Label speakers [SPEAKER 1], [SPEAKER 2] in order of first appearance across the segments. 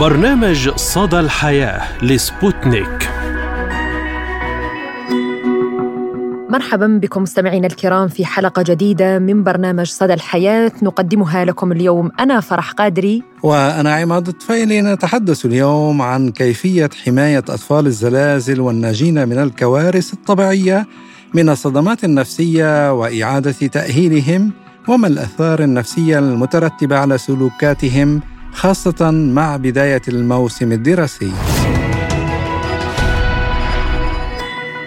[SPEAKER 1] برنامج صدى الحياة لسبوتنيك.
[SPEAKER 2] مرحبا بكم مستمعينا الكرام في حلقة جديدة من برنامج صدى الحياة. نقدمها لكم اليوم أنا فرح قادري.
[SPEAKER 3] وأنا عماد الطفيلي. نتحدث اليوم عن كيفية حماية أطفال الزلازل والناجين من الكوارث الطبيعية من الصدمات النفسية وإعادة تأهيلهم وما الآثار النفسية المترتبة على سلوكاتهم خاصة مع بداية الموسم الدراسي.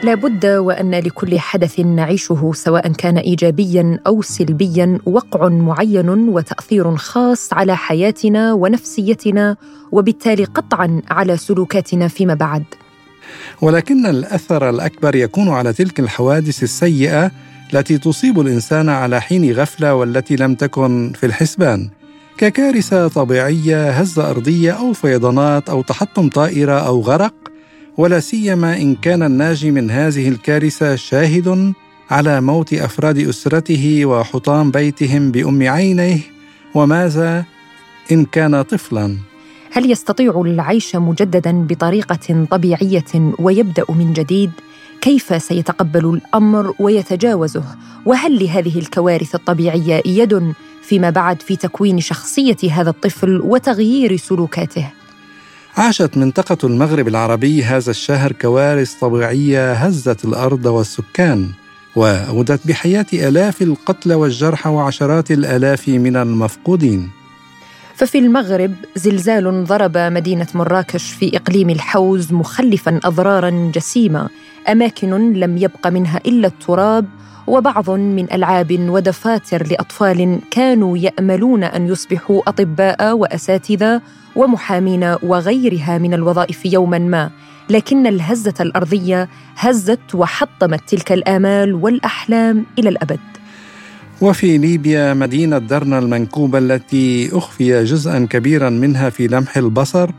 [SPEAKER 2] لابد وأن لكل حدث نعيشه سواء كان ايجابيا أو سلبيا وقع معين وتأثير خاص على حياتنا ونفسيتنا وبالتالي قطعا على سلوكاتنا فيما بعد.
[SPEAKER 3] ولكن الأثر الأكبر يكون على تلك الحوادث السيئة التي تصيب الإنسان على حين غفلة والتي لم تكن في الحسبان. ككارثة طبيعية هزة أرضية أو فيضانات أو تحطم طائرة أو غرق ولا سيما إن كان الناجي من هذه الكارثة شاهد على موت أفراد أسرته وحطام بيتهم بأم عينيه وماذا إن كان طفلا؟
[SPEAKER 2] هل يستطيع العيش مجددا بطريقة طبيعية ويبدأ من جديد؟ كيف سيتقبل الأمر ويتجاوزه؟ وهل لهذه الكوارث الطبيعية يد فيما بعد في تكوين شخصية هذا الطفل وتغيير سلوكاته.
[SPEAKER 3] عاشت منطقة المغرب العربي هذا الشهر كوارث طبيعية هزت الأرض والسكان وأودت بحياة آلاف القتلى والجرحى وعشرات الآلاف من المفقودين.
[SPEAKER 2] ففي المغرب زلزال ضرب مدينة مراكش في إقليم الحوز مخلفا أضرارا جسيمة. أماكن لم يبق منها إلا التراب وبعض من ألعاب ودفاتر لأطفال كانوا يأملون أن يصبحوا أطباء وأساتذة ومحامين وغيرها من الوظائف يوما ما لكن الهزة الأرضية هزت وحطمت تلك الآمال والأحلام إلى الأبد.
[SPEAKER 3] وفي ليبيا مدينة درنا المنكوبة التي أخفي جزءا كبيرا منها في لمح البصر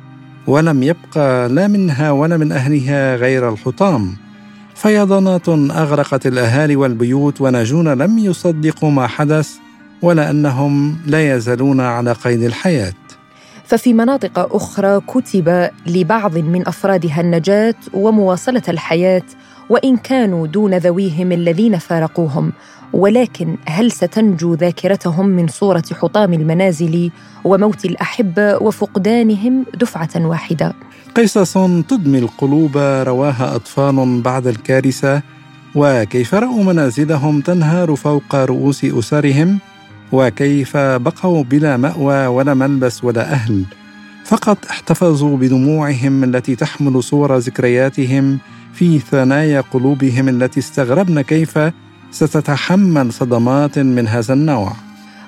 [SPEAKER 3] ولم يبقى لا منها ولا من أهلها غير الحطام. فيضانات أغرقت الأهالي والبيوت وناجون لم يصدقوا ما حدث ولا انهم لا يزالون على قيد الحياة.
[SPEAKER 2] ففي مناطق أخرى كتب لبعض من أفرادها النجاة ومواصلة الحياة وإن كانوا دون ذويهم الذين فارقوهم ولكن هل ستنجو ذاكرتهم من صورة حطام المنازل وموت الاحبه وفقدانهم دفعة واحدة؟
[SPEAKER 3] قصص تدمي القلوب رواها أطفال بعد الكارثة وكيف رأوا منازلهم تنهار فوق رؤوس أسرهم؟ وكيف بقوا بلا مأوى ولا ملبس ولا أهل؟ فقط احتفظوا بدموعهم التي تحمل صور ذكرياتهم في ثنايا قلوبهم التي استغربن كيف ستتحمل صدمات من هذا النوع.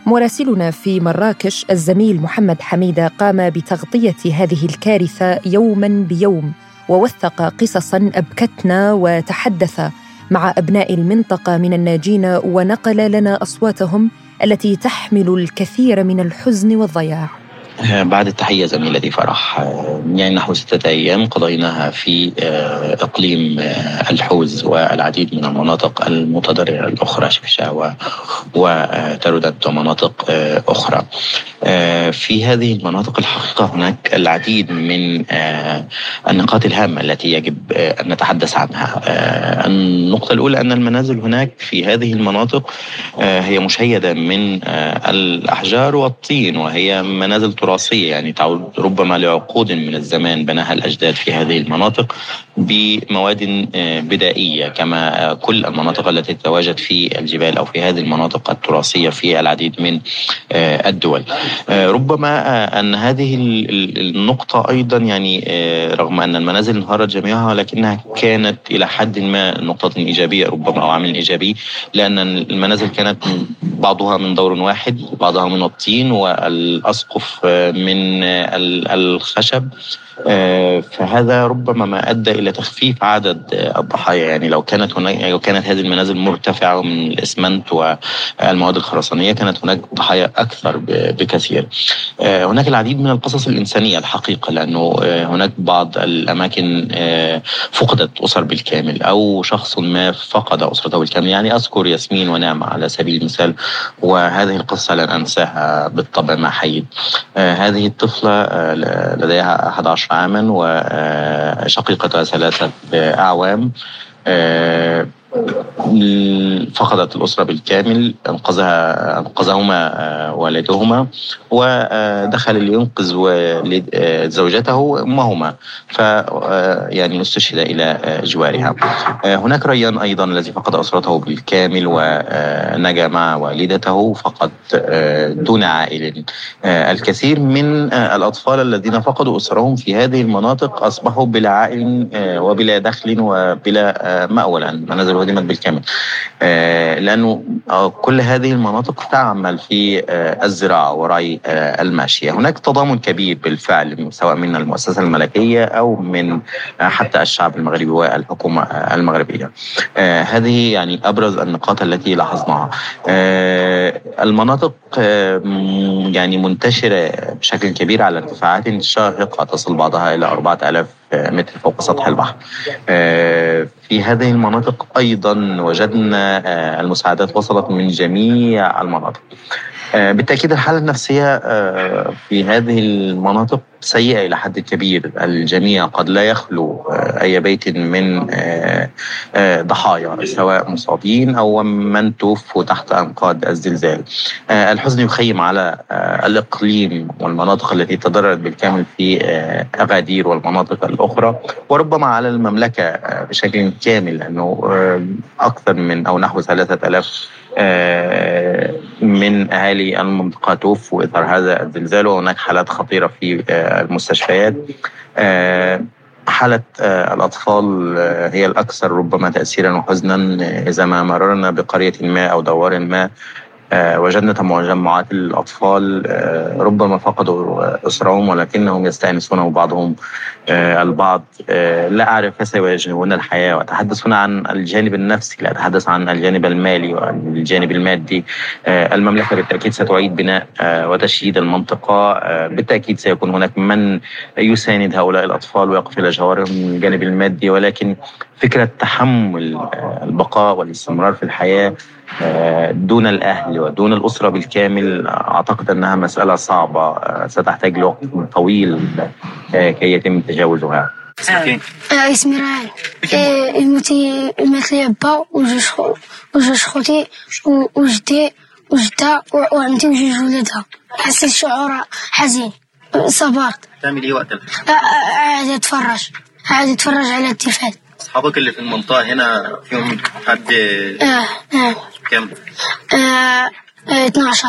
[SPEAKER 2] مراسلنا في مراكش الزميل محمد حميده قام بتغطية هذه الكارثة يوما بيوم ووثق قصصا أبكتنا وتحدث مع أبناء المنطقة من الناجين ونقل لنا أصواتهم التي تحمل الكثير من الحزن والضياع.
[SPEAKER 4] بعد التحية زميلتي فرح آه، يعني نحو ستة أيام قضيناها في آه، إقليم الحوز والعديد من المناطق المتضررة الأخرى شفشاوة وتردد ومناطق أخرى. في هذه المناطق الحقيقة هناك العديد من النقاط الهامة التي يجب أن نتحدث عنها. النقطة الأولى أن المنازل هناك في هذه المناطق هي مشيدة من الأحجار والطين وهي منازل تراثية تراثية يعني تعود ربما لعقود من الزمان بناها الأجداد في هذه المناطق. بمواد آه، بدائية كما كل المناطق التي تتواجد في الجبال أو في هذه المناطق التراثية في العديد من آه، الدول. آه، ربما أن هذه النقطة أيضا يعني رغم أن المنازل انهارت جميعها لكنها كانت إلى حد ما نقطة إيجابية ربما أو عامل إيجابي لأن المنازل كانت بعضها من دور واحد بعضها من الطين والأسقف من الخشب فهذا ربما ما أدى إلى إلى تخفيف عدد الضحايا يعني لو كانت هناك لو كانت هذه المنازل مرتفعة من الإسمنت والمواد الخرسانية كانت هناك ضحايا أكثر بكثير. هناك العديد من القصص الإنسانية الحقيقة لأنه هناك بعض الأماكن فقدت أسر بالكامل أو شخص ما فقد أسرته بالكامل يعني أذكر ياسمين ونعمه على سبيل المثال وهذه القصة لن أنساها بالطبع ما حيد. هذه الطفلة لديها 11 عاما وشقيقتها ثلاثة أعوام فقدت الأسرة بالكامل أنقذها أنقذهما والدهما ودخل لينقذ زوجته أمهما ف يعني استشهد إلى جوارها. هناك ريان أيضا الذي فقد أسرته بالكامل ونجا مع والدته فقط دون عائل. الكثير من الأطفال الذين فقدوا أسرهم في هذه المناطق أصبحوا بلا عائل وبلا دخل وبلا مأوى لأن منازل هدمت بالكامل. لأنه كل هذه المناطق تعمل في الزراعة ورعي الماشية. هناك تضامن كبير بالفعل سواء من المؤسسة الملكية أو من حتى الشعب المغربي والحكومة المغربية. هذه يعني أبرز النقاط التي لاحظناها. المناطق يعني منتشرة بشكل كبير على ارتفاعات شاهقة تصل بعضها إلى 4000 متر فوق سطح البحر. في هذه المناطق أيضا وجدنا المساعدات وصلت من جميع المناطق. بالتأكيد الحالة النفسية في هذه المناطق سيئة إلى حد كبير. الجميع قد لا يخلو أي بيت من ضحايا سواء مصابين أو من توفوا تحت أنقاض الزلزال. الحزن يخيم على الإقليم والمناطق التي تضررت بالكامل في أغادير والمناطق الأخرى. وربما على المملكة بشكل كامل لأنه أكثر من أو نحو ثلاثة ألاف من أهالي المنطقة توفوا اثر هذا الزلزال. وهناك حالات خطيرة في المستشفيات. حالة الأطفال هي الأكثر ربما تأثيرا وحزنا إذا ما مررنا بقرية ما أو دوار ما. وجدنا تجمعات الأطفال ربما فقدوا أسرهم ولكنهم يستأنسون بعضهم البعض لا أعرف كيف سيواجهون الحياة. وأتحدث هنا عن الجانب النفسي لا أتحدث عن الجانب المالي والجانب المادي. المملكة بالتأكيد ستعيد بناء وتشييد المنطقة. بالتأكيد سيكون هناك من يساند هؤلاء الأطفال ويقف إلى جوارهم من الجانب المادي. ولكن فكرة تحمل البقاء والاستمرار في الحياة دون الأهل ودون الأسرة بالكامل أعتقد أنها مسألة صعبة ستحتاج لوقت طويل كي يتم تجاوزها.
[SPEAKER 5] اسمي رائل الموتي مثلي با وجوج خوتي وجدي وجدة وعندي وجوج ولادها حسيت شعور حزين صبرت
[SPEAKER 6] تعمل إيه وقت
[SPEAKER 5] قاعد أتفرج. قاعد أتفرج على التلفاز.
[SPEAKER 6] أصحابك اللي في المنطقة هنا فيهم حد
[SPEAKER 5] آه آه.
[SPEAKER 6] كام؟
[SPEAKER 5] آه 12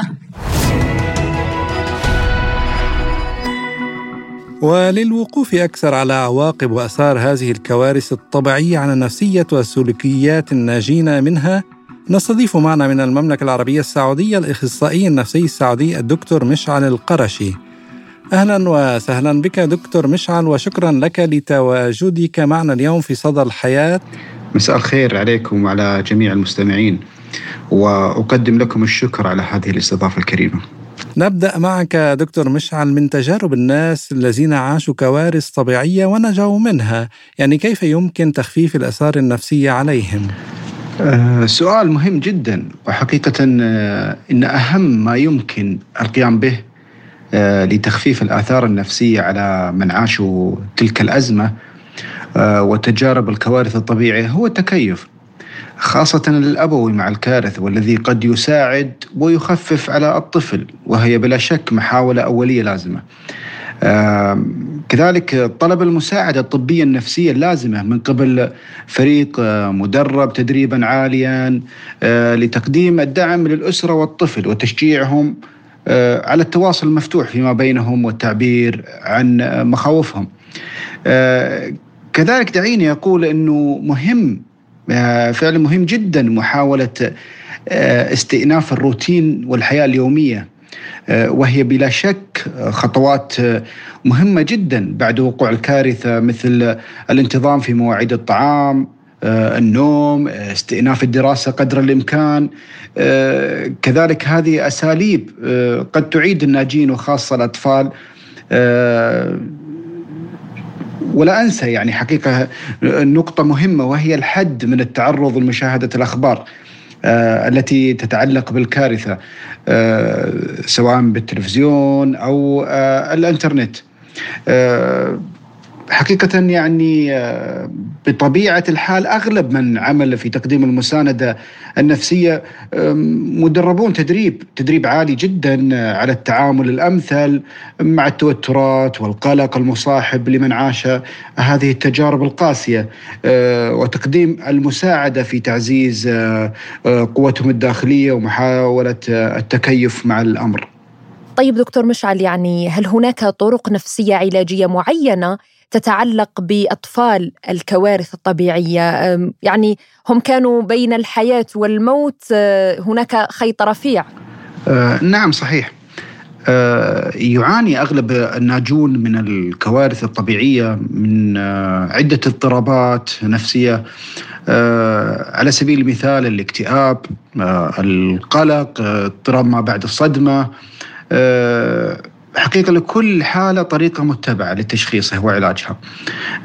[SPEAKER 3] وللوقوف أكثر على عواقب وأثار هذه الكوارث الطبيعية على نفسية وسلوكيات الناجين منها نستضيف معنا من المملكة العربية السعودية الإخصائي النفسي السعودي الدكتور مشعل القرشي. أهلا وسهلا بك دكتور مشعل وشكرا لك لتواجدك معنا اليوم في صدى الحياة
[SPEAKER 7] مساء الخير عليكم وعلى جميع المستمعين وأقدم لكم الشكر على هذه الاستضافة الكريمة
[SPEAKER 3] نبدأ معك دكتور مشعل من تجارب الناس الذين عاشوا كوارث طبيعية ونجوا منها يعني كيف يمكن تخفيف الأثار النفسية عليهم؟
[SPEAKER 7] آه سؤال مهم جدا وحقيقة آه إن أهم ما يمكن القيام به لتخفيف الآثار النفسية على من عاشوا تلك الأزمة وتجارب الكوارث الطبيعية هو التكيف خاصة الأبوي مع الكارث والذي قد يساعد ويخفف على الطفل وهي بلا شك محاولة أولية لازمة. كذلك طلب المساعدة الطبية النفسية اللازمة من قبل فريق مدرب تدريبا عاليا لتقديم الدعم للأسرة والطفل وتشجيعهم على التواصل المفتوح فيما بينهم والتعبير عن مخاوفهم. كذلك دعيني أقول أنه مهم فعلا مهم جدا محاولة استئناف الروتين والحياة اليومية. وهي بلا شك خطوات مهمة جدا بعد وقوع الكارثة مثل الانتظام في مواعيد الطعام النوم استئناف الدراسة قدر الإمكان. كذلك هذه أساليب قد تعيد الناجين وخاصة الأطفال. ولا أنسى يعني حقيقة نقطة مهمة وهي الحد من التعرض لمشاهدة الأخبار آه التي تتعلق بالكارثة آه سواء بالتلفزيون أو آه الإنترنت. آه حقيقة يعني آه، بطبيعة الحال أغلب من عمل في تقديم المساندة النفسية مدربون تدريب تدريب عالي جدا آه، على التعامل الأمثل مع التوترات والقلق المصاحب لمن عاش هذه التجارب القاسية. آه، وتقديم المساعدة في تعزيز قوتهم الداخلية ومحاولة التكيف مع الأمر.
[SPEAKER 2] طيب دكتور مشعل يعني هل هناك طرق نفسية علاجية معينة تتعلق بأطفال الكوارث الطبيعية. يعني هم كانوا بين الحياة والموت أه، هناك خيط رفيع.
[SPEAKER 7] آه نعم صحيح. آه يعاني أغلب الناجون من الكوارث الطبيعية من آه عدة اضطرابات نفسية. آه على سبيل المثال الاكتئاب آه القلق اضطراب ما بعد الصدمة. حقيقة لكل حالة طريقة متبعة لتشخيصها وعلاجها.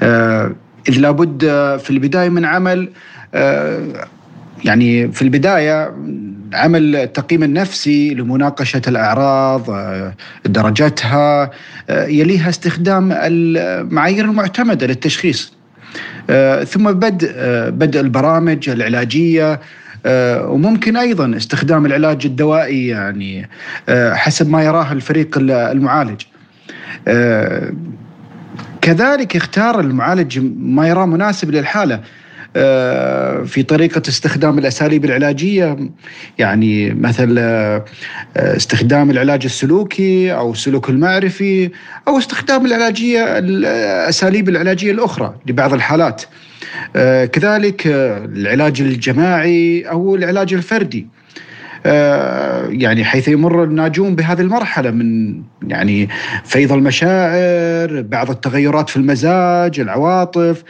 [SPEAKER 7] آه، إذ لابد في البداية من عمل آه، يعني في البداية عمل التقييم النفسي لمناقشة الأعراض آه، درجتها يليها استخدام المعايير المعتمدة للتشخيص. ثم بدء بدء البرامج العلاجية آه، وممكن أيضا استخدام العلاج الدوائي يعني آه، حسب ما يراه الفريق المعالج. آه، كذلك يختار المعالج ما يراه مناسب للحالة في طريقة استخدام الأساليب العلاجية يعني مثل استخدام العلاج السلوكي أو السلوك المعرفي أو استخدام العلاجية الأساليب العلاجية الأخرى لبعض الحالات. آه، كذلك آه، العلاج الجماعي أو العلاج الفردي آه، يعني حيث يمر الناجون بهذه المرحلة من يعني فيض المشاعر، بعض التغيرات في المزاج، العواطف،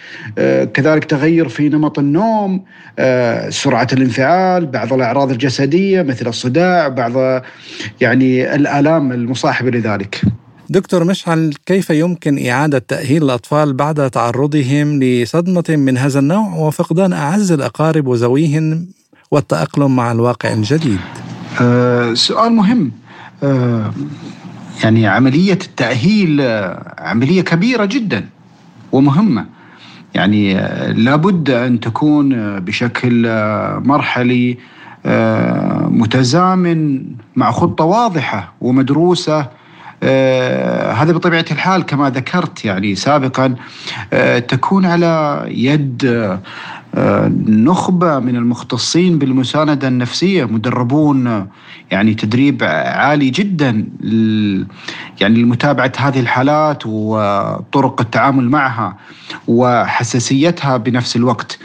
[SPEAKER 7] كذلك تغير في نمط النوم، سرعة الانفعال، بعض الأعراض الجسدية مثل الصداع، بعض يعني الآلام المصاحبة لذلك.
[SPEAKER 3] دكتور مشعل كيف يمكن إعادة تأهيل الأطفال بعد تعرضهم لصدمة من هذا النوع وفقدان أعز الأقارب وذويهم والتأقلم مع الواقع الجديد؟
[SPEAKER 7] أه سؤال مهم أه يعني عملية التأهيل آه، عملية كبيرة جدا ومهمة يعني آه، لابد أن تكون آه، بشكل مرحلي متزامن مع خطة واضحة ومدروسة هذا بطبيعة الحال كما ذكرت يعني سابقا آه تكون على يد آه نخبة من المختصين بالمساندة النفسية مدربون يعني تدريب عالي جدا يعني لمتابعة هذه الحالات وطرق التعامل معها وحساسيتها بنفس الوقت.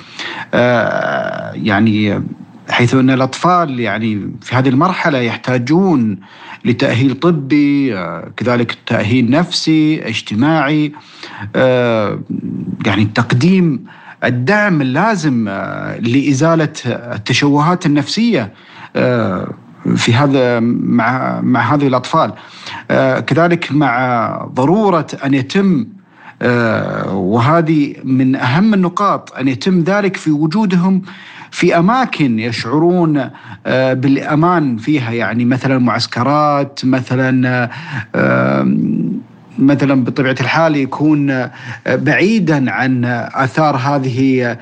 [SPEAKER 7] آه، يعني حيث أن الأطفال يعني في هذه المرحلة يحتاجون لتأهيل طبي آه، كذلك تأهيل نفسي اجتماعي آه، يعني تقديم الدعم اللازم آه، لإزالة التشوهات النفسية في هذا مع مع هذه الأطفال. كذلك مع ضرورة أن يتم وهذه من أهم النقاط أن يتم ذلك في وجودهم في أماكن يشعرون آه، بالأمان فيها يعني مثلا معسكرات مثلا آه، مثلا بطبيعة الحال يكون آه، بعيدا عن آثار هذه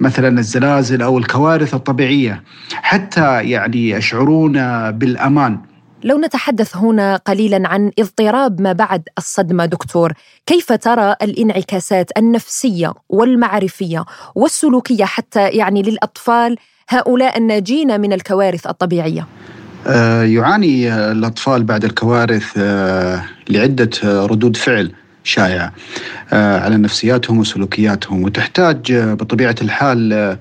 [SPEAKER 7] مثلا الزلازل أو الكوارث الطبيعية. حتى يعني يشعرون بالأمان.
[SPEAKER 2] لو نتحدث هنا قليلا عن اضطراب ما بعد الصدمة دكتور، كيف ترى الانعكاسات النفسية والمعرفية والسلوكية حتى يعني للأطفال هؤلاء الناجين من الكوارث الطبيعية؟
[SPEAKER 7] آه، يعاني الأطفال بعد الكوارث آه، لعدة ردود فعل شائعة آه، على نفسياتهم وسلوكياتهم وتحتاج بطبيعة الحال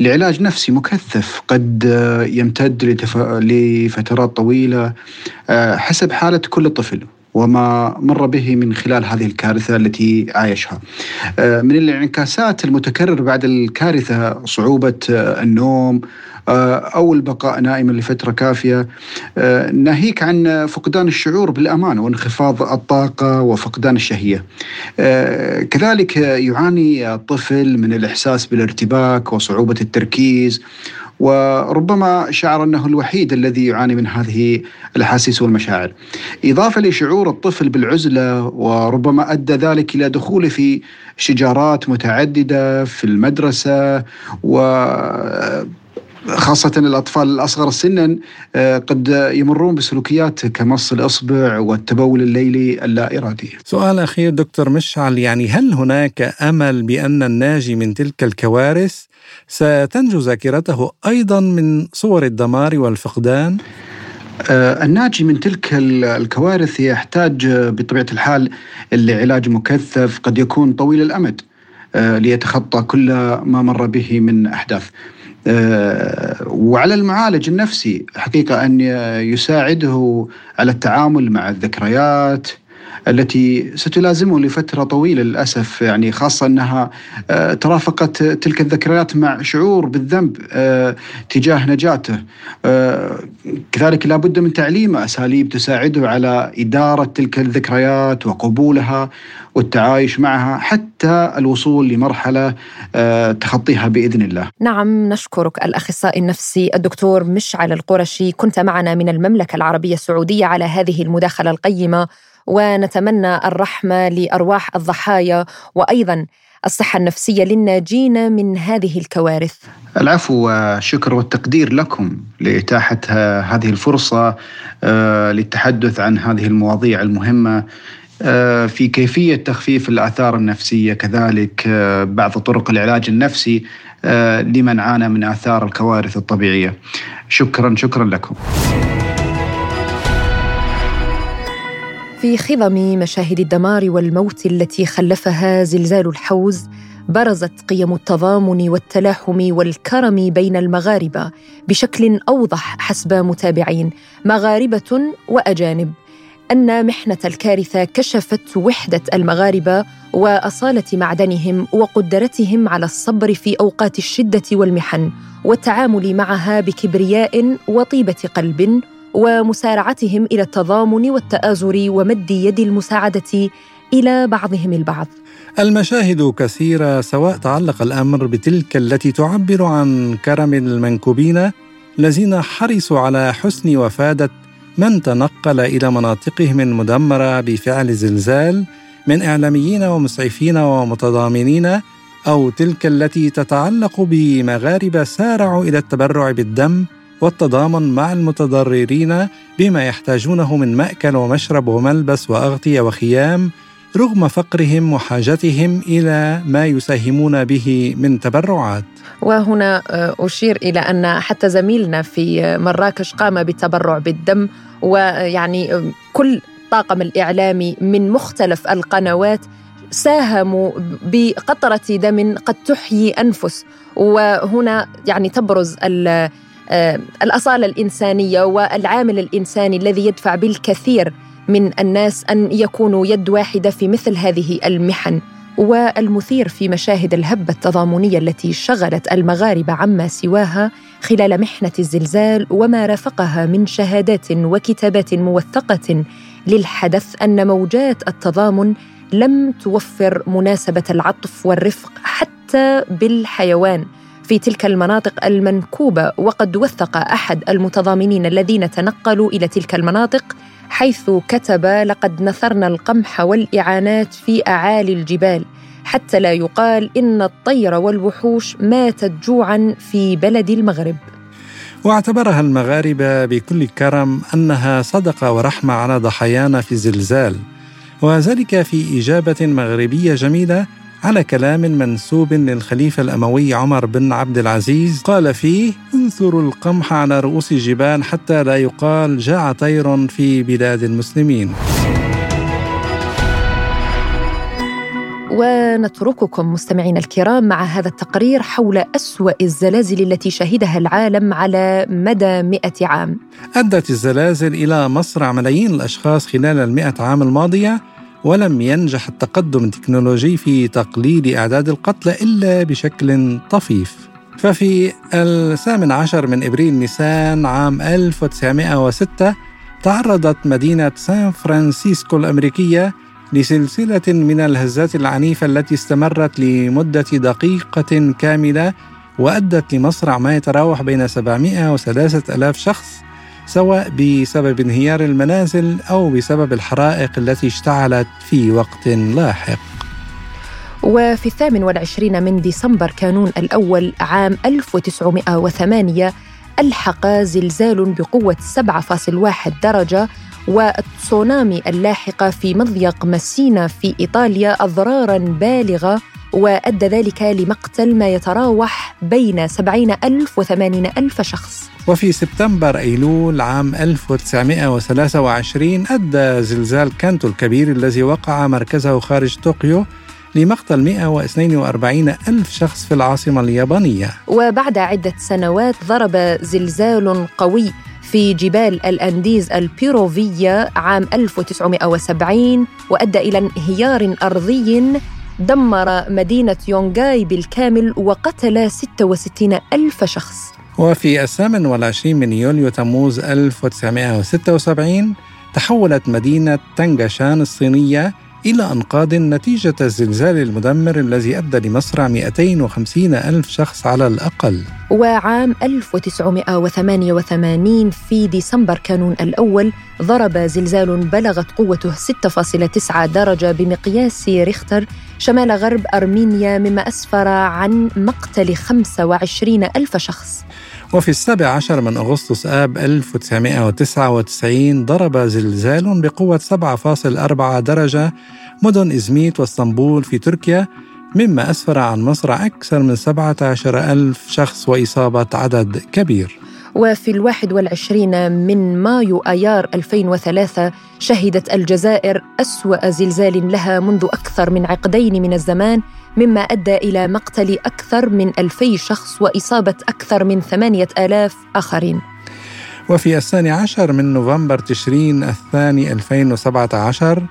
[SPEAKER 7] لعلاج نفسي مكثف قد يمتد لفترات طويلة حسب حالة كل طفل. وما مر به من خلال هذه الكارثة التي عايشها. من الانعكاسات المتكرر بعد الكارثة صعوبة النوم أو البقاء نائما لفترة كافية ناهيك عن فقدان الشعور بالأمان وانخفاض الطاقة وفقدان الشهية. كذلك يعاني الطفل من الإحساس بالارتباك وصعوبة التركيز وربما شعر أنه الوحيد الذي يعاني من هذه الأحاسيس والمشاعر. إضافة لشعور الطفل بالعزلة وربما أدى ذلك إلى دخوله في شجارات متعددة في المدرسة و خاصة الأطفال الأصغر سنا آه، قد يمرون بسلوكيات كمص الإصبع والتبول الليلي اللا إرادي
[SPEAKER 3] سؤال أخير دكتور مشعل يعني هل هناك أمل بأن الناجي من تلك الكوارث ستنجو ذاكرته أيضا من صور الدمار والفقدان؟
[SPEAKER 7] آه، الناجي من تلك الكوارث يحتاج بطبيعة الحال لعلاج مكثف قد يكون طويل الأمد آه، ليتخطى كل ما مر به من أحداث وعلى المعالج النفسي حقيقة أن يساعده على التعامل مع الذكريات التي ستلازمه لفترة طويلة للأسف. يعني خاصة أنها آه، ترافقت تلك الذكريات مع شعور بالذنب آه، تجاه نجاته. آه، كذلك لابد من تعليم أساليب تساعده على إدارة تلك الذكريات وقبولها والتعايش معها حتى الوصول لمرحلة تخطيها بإذن الله.
[SPEAKER 2] نعم نشكرك الأخصائي النفسي الدكتور مشعل القرشي. كنت معنا من المملكة العربية السعودية على هذه المداخلة القيمة. ونتمنى الرحمة لأرواح الضحايا وأيضا الصحة النفسية للناجين من هذه الكوارث.
[SPEAKER 7] العفو والشكر والتقدير لكم لإتاحة هذه الفرصة آه، للتحدث عن هذه المواضيع المهمة آه، في كيفية تخفيف الآثار النفسية كذلك آه، بعض طرق العلاج النفسي لمن عانى من آثار الكوارث الطبيعية. شكرا شكرا لكم.
[SPEAKER 2] في خضم مشاهد الدمار والموت التي خلفها زلزال الحوز برزت قيم التضامن والتلاحم والكرم بين المغاربة بشكل أوضح حسب متابعين مغاربة وأجانب. أن محنة الكارثة كشفت وحدة المغاربة واصاله معدنهم وقدرتهم على الصبر في أوقات الشدة والمحن والتعامل معها بكبرياء وطيبة قلب ومسارعتهم إلى التضامن والتآزر ومد يد المساعدة إلى بعضهم البعض.
[SPEAKER 3] المشاهد كثيرة سواء تعلق الأمر بتلك التي تعبر عن كرم المنكوبين الذين حرصوا على حسن وفادة من تنقل إلى مناطقهم المدمرة بفعل زلزال من إعلاميين ومسعفين ومتضامنين أو تلك التي تتعلق بمغاربة سارعوا إلى التبرع بالدم والتضامن مع المتضررين بما يحتاجونه من مأكل ومشرب وملبس وأغطية وخيام رغم فقرهم وحاجتهم إلى ما يساهمون به من تبرعات.
[SPEAKER 2] وهنا آه، أشير إلى أن حتى زميلنا في مراكش قام بالتبرع بالدم ويعني آه، كل طاقم الإعلامي من مختلف القنوات ساهموا بقطرة دم قد تحيي أنفس. وهنا يعني تبرز آه، الأصالة الإنسانية والعامل الإنساني الذي يدفع بالكثير من الناس أن يكونوا يد واحدة في مثل هذه المحن والمثير في مشاهد الهبة التضامنية التي شغلت المغاربة عما سواها خلال محنة الزلزال وما رافقها من شهادات وكتابات موثقة للحدث أن موجات التضامن لم توفر مناسبة العطف والرفق حتى بالحيوان. في تلك المناطق المنكوبة وقد وثق أحد المتضامنين الذين تنقلوا إلى تلك المناطق حيث كتب لقد نثرنا القمح والإعانات في أعالي الجبال حتى لا يقال إن الطير والوحوش ماتت جوعا في بلد المغرب.
[SPEAKER 3] واعتبرها المغاربة بكل كرم أنها صدقه ورحمة على ضحايانا في الزلزال وذلك في إجابة مغربية جميلة على كلام منسوب للخليفة الأموي عمر بن عبد العزيز قال فيه انثروا القمح على رؤوس الجبال حتى لا يقال جاع طير في بلاد المسلمين.
[SPEAKER 2] ونترككم مستمعينا الكرام مع هذا التقرير حول أسوأ الزلازل التي شهدها العالم على مدى مئة عام.
[SPEAKER 3] أدت الزلازل إلى مصرع ملايين الأشخاص خلال المئة عام الماضية ولم ينجح التقدم التكنولوجي في تقليل أعداد القتلى إلا بشكل طفيف. ففي الثامن عشر من إبريل نيسان عام 1906 تعرضت مدينة سان فرانسيسكو الأمريكية لسلسلة من الهزات العنيفة التي استمرت لمدة دقيقة كاملة وأدت لمصرع ما يتراوح بين 700 و 3000 شخص سواء بسبب انهيار المنازل أو بسبب الحرائق التي اشتعلت في وقت لاحق.
[SPEAKER 2] وفي الثامن والعشرين من ديسمبر كانون الأول عام 1908 ألحق زلزال بقوة 7.1 درجة والتسونامي اللاحقة في مضيق مسينا في إيطاليا أضرارا بالغة وأدى ذلك لمقتل ما يتراوح بين 70 ألف و ألف شخص.
[SPEAKER 3] وفي سبتمبر أيلول عام 1923 أدى زلزال كانتو الكبير الذي وقع مركزه خارج طوكيو لمقتل 142 ألف شخص في العاصمة اليابانية.
[SPEAKER 2] وبعد عدة سنوات ضرب زلزال قوي في جبال الأنديز البيروفية عام 1970 وأدى إلى انهيار أرضي دمر مدينة يونغاي بالكامل وقتل 66 ألف شخص.
[SPEAKER 3] وفي الثامن والعشرين من يوليو تموز 1976 تحولت مدينة تنغشان الصينية إلى أنقاض نتيجة الزلزال المدمر الذي أدى لمصرع 250 ألف شخص على الأقل.
[SPEAKER 2] وعام 1988 في ديسمبر كانون الأول ضرب زلزال بلغت قوته 6.9 درجة بمقياس ريختر شمال غرب أرمينيا مما أسفر عن مقتل 25 ألف شخص.
[SPEAKER 3] وفي السابع عشر من أغسطس آب 1999 ضرب زلزال بقوة 7.4 درجة مدن إزميت واسطنبول في تركيا مما أسفر عن مصرع أكثر من 17 ألف شخص وإصابة عدد كبير.
[SPEAKER 2] وفي الواحد والعشرين من مايو أيار 2003 شهدت الجزائر أسوأ زلزال لها منذ أكثر من عقدين من الزمان مما أدى إلى مقتل أكثر من ألفي شخص وإصابة أكثر من ثمانية آلاف آخرين.
[SPEAKER 3] وفي الثاني عشر من نوفمبر تشرين الثاني 2017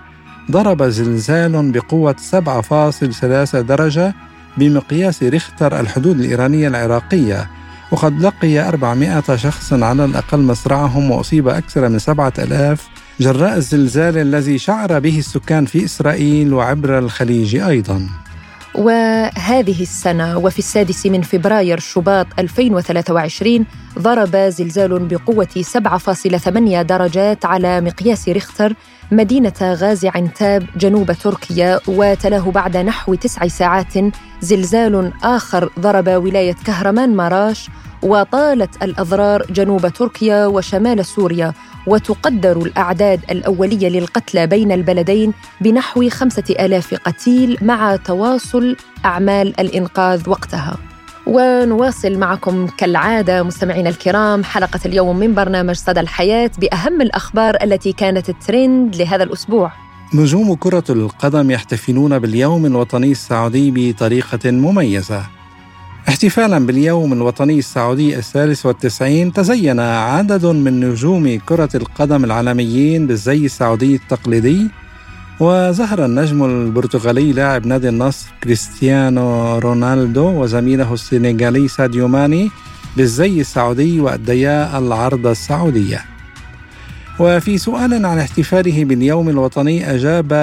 [SPEAKER 3] ضرب زلزال بقوة 7.3 درجة بمقياس ريختر الحدود الإيرانية العراقية وقد لقي 400 شخص على الأقل مصرعهم وأصيب أكثر من 7000 جراء الزلزال الذي شعر به السكان في إسرائيل وعبر الخليج أيضاً.
[SPEAKER 2] وهذه السنة وفي السادس من فبراير شباط 2023 ضرب زلزال بقوة 7.8 درجات على مقياس ريختر مدينة غازي عنتاب جنوب تركيا وتلاه بعد نحو تسع ساعات زلزال آخر ضرب ولاية كهرمان ماراش وطالت الأضرار جنوب تركيا وشمال سوريا وتقدر الأعداد الأولية للقتلى بين البلدين بنحو خمسة آلاف قتيل مع تواصل أعمال الإنقاذ وقتها. ونواصل معكم كالعادة مستمعينا الكرام حلقة اليوم من برنامج صدى الحياة بأهم الأخبار التي كانت الترند لهذا الأسبوع.
[SPEAKER 3] نجوم كرة القدم يحتفلون باليوم الوطني السعودي بطريقة مميزة. احتفالا باليوم الوطني السعودي الثالث والتسعين تزين عدد من نجوم كرة القدم العالميين بالزي السعودي التقليدي وظهر النجم البرتغالي لاعب نادي النصر كريستيانو رونالدو وزميله السنغالي ساديو ماني بالزي السعودي وأديا العرض السعودية. وفي سؤال عن احتفاله باليوم الوطني أجاب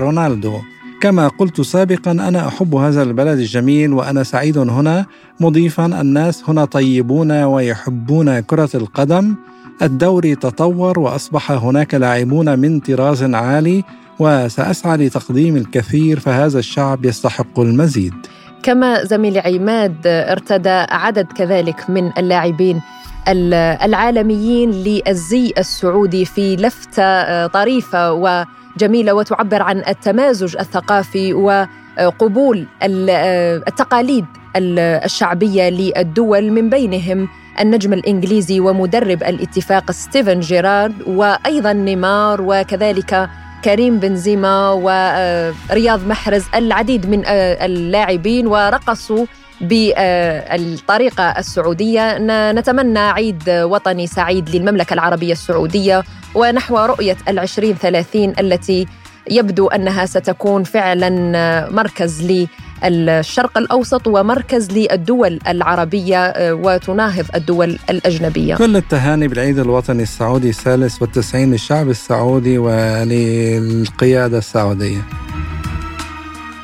[SPEAKER 3] رونالدو كما قلت سابقا أنا أحب هذا البلد الجميل وأنا سعيد هنا. مضيفا الناس هنا طيبون ويحبون كرة القدم. الدوري تطور وأصبح هناك لاعبون من طراز عالي وسأسعى لتقديم الكثير فهذا الشعب يستحق المزيد.
[SPEAKER 2] كما زميلي عماد ارتدى عدد كذلك من اللاعبين العالميين للزي السعودي في لفته طريفة و جميلة وتعبر عن التمازج الثقافي وقبول التقاليد الشعبية للدول من بينهم النجم الإنجليزي ومدرب الاتفاق ستيفن جيرارد وأيضا نيمار وكذلك كريم بنزيما ورياض محرز العديد من اللاعبين ورقصوا بالطريقة السعودية. نتمنى عيد وطني سعيد للمملكة العربية السعودية ونحو رؤية العشرين ثلاثين التي يبدو أنها ستكون فعلا مركز للشرق الأوسط ومركز للدول العربية وتناهض الدول الأجنبية.
[SPEAKER 3] كل التهاني بالعيد الوطني السعودي الثالث والتسعين للشعب السعودي وللقيادة السعودية.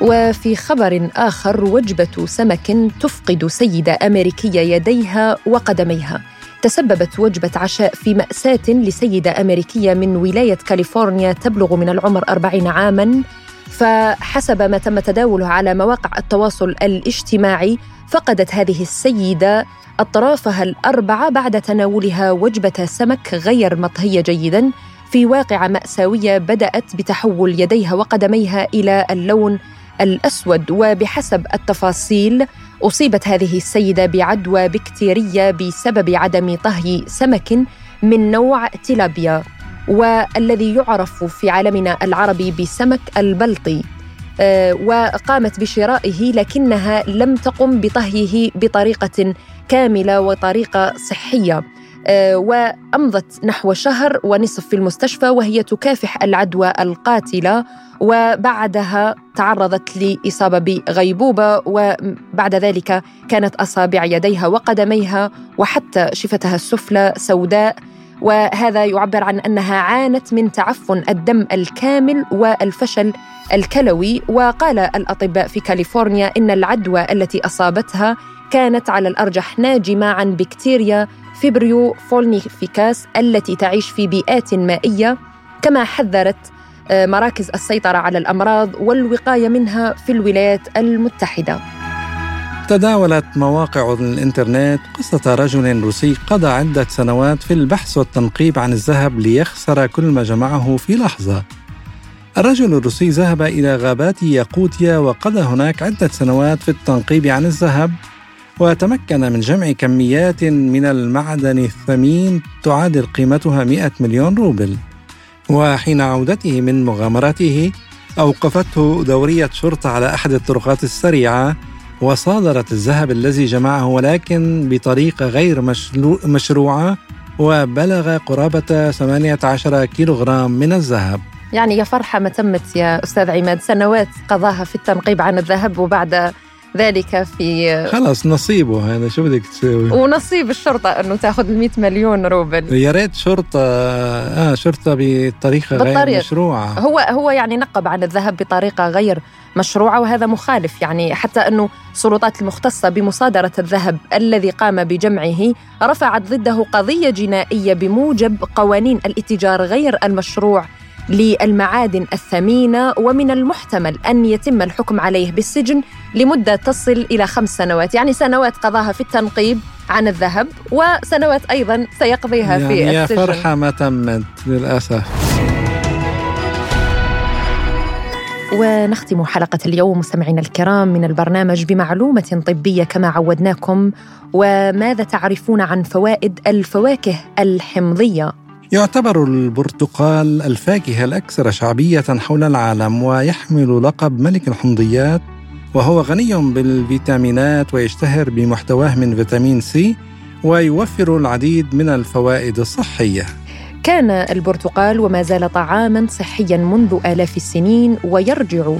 [SPEAKER 2] وفي خبر آخر وجبة سمك تفقد سيدة أمريكية يديها وقدميها. تسببت وجبة عشاء في مأساة لسيدة أمريكية من ولاية كاليفورنيا تبلغ من العمر 40 عاماً. فحسب ما تم تداوله على مواقع التواصل الاجتماعي فقدت هذه السيدة أطرافها الأربعة بعد تناولها وجبة سمك غير مطهية جيداً. في واقعة مأساوية بدأت بتحول يديها وقدميها إلى اللون الأسود وبحسب التفاصيل أصيبت هذه السيدة بعدوى بكتيرية بسبب عدم طهي سمك من نوع تيلابيا والذي يعرف في عالمنا العربي بسمك البلطي. آه، وقامت بشرائه لكنها لم تقم بطهيه بطريقة كاملة وطريقة صحية. وأمضت نحو شهر ونصف في المستشفى وهي تكافح العدوى القاتلة. وبعدها تعرضت لإصابة بغيبوبة وبعد ذلك كانت أصابع يديها وقدميها وحتى شفتها السفلى سوداء. وهذا يعبر عن أنها عانت من تعفن الدم الكامل والفشل الكلوي. وقال الأطباء في كاليفورنيا إن العدوى التي أصابتها كانت على الأرجح ناجمة عن بكتيريا فيبريو فولنيفيكاس التي تعيش في بيئات مائية كما حذرت آه، مراكز السيطرة على الأمراض والوقاية منها في الولايات المتحدة
[SPEAKER 3] تداولت مواقع الإنترنت قصة رجل روسي قضى عدة سنوات في البحث والتنقيب عن الذهب ليخسر كل ما جمعه في لحظة. الرجل الروسي ذهب إلى غابات ياقوتيا وقضى هناك عدة سنوات في التنقيب عن الذهب وتمكن من جمع كميات من المعدن الثمين تعادل قيمتها 100 مليون روبل. وحين عودته من مغامرته أوقفته دورية شرطة على أحد الطرقات السريعة وصادرت الذهب الذي جمعه ولكن بطريقة غير مشروعة وبلغ قرابة 18 كيلوغرام من الذهب.
[SPEAKER 2] يعني يا فرحة ما تمت يا أستاذ عماد سنوات قضاها في التنقيب عن الذهب وبعد ذلك في
[SPEAKER 3] خلاص نصيبه هذا. شو بدك تسوي؟
[SPEAKER 2] ونصيب الشرطة أنه تأخذ 100 مليون روبل.
[SPEAKER 3] يا ريت شرطة آه شرطة بطريقة بالطريق. غير مشروعة.
[SPEAKER 2] هو هو يعني نقب عن الذهب بطريقة غير مشروعة وهذا مخالف. يعني حتى أنه السلطات المختصة بمصادرة الذهب الذي قام بجمعه رفعت ضده قضية جنائية بموجب قوانين الاتجار غير المشروع. للمعادن الثمينة ومن المحتمل أن يتم الحكم عليه بالسجن لمدة تصل إلى خمس سنوات يعني سنوات قضاها في التنقيب عن الذهب وسنوات أيضا سيقضيها
[SPEAKER 3] يعني
[SPEAKER 2] في
[SPEAKER 3] السجن. يا فرحة ما تمت للأسف.
[SPEAKER 2] ونختم حلقة اليوم مستمعينا الكرام من البرنامج بمعلومة طبية كما عودناكم وماذا تعرفون عن فوائد الفواكه الحمضية؟
[SPEAKER 3] يعتبر البرتقال الفاكهة الأكثر شعبية حول العالم ويحمل لقب ملك الحمضيات وهو غني بالفيتامينات ويشتهر بمحتواه من فيتامين سي ويوفر العديد من الفوائد الصحية.
[SPEAKER 2] كان البرتقال وما زال طعاما صحيا منذ آلاف السنين ويرجع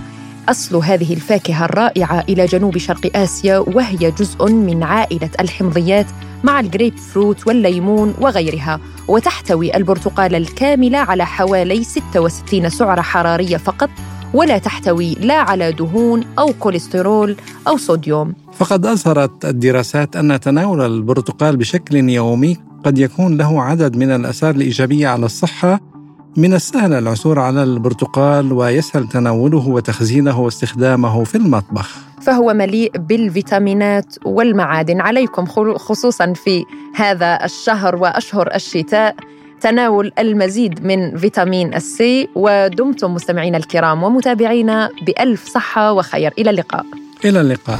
[SPEAKER 2] أصل هذه الفاكهة الرائعة إلى جنوب شرق آسيا وهي جزء من عائلة الحمضيات مع الجريب فروت والليمون وغيرها. وتحتوي البرتقال الكاملة على حوالي 66 سعرة حرارية فقط ولا تحتوي لا على دهون أو كوليسترول أو صوديوم.
[SPEAKER 3] فقد أظهرت الدراسات أن تناول البرتقال بشكل يومي قد يكون له عدد من الآثار الإيجابية على الصحة من السهل العثور على البرتقال ويسهل تناوله وتخزينه واستخدامه في المطبخ.
[SPEAKER 2] فهو مليء بالفيتامينات والمعادن. عليكم خصوصا في هذا الشهر وأشهر الشتاء. تناول المزيد من فيتامين السي ودمتم مستمعينا الكرام ومتابعينا بألف صحة وخير. إلى اللقاء.
[SPEAKER 3] إلى اللقاء.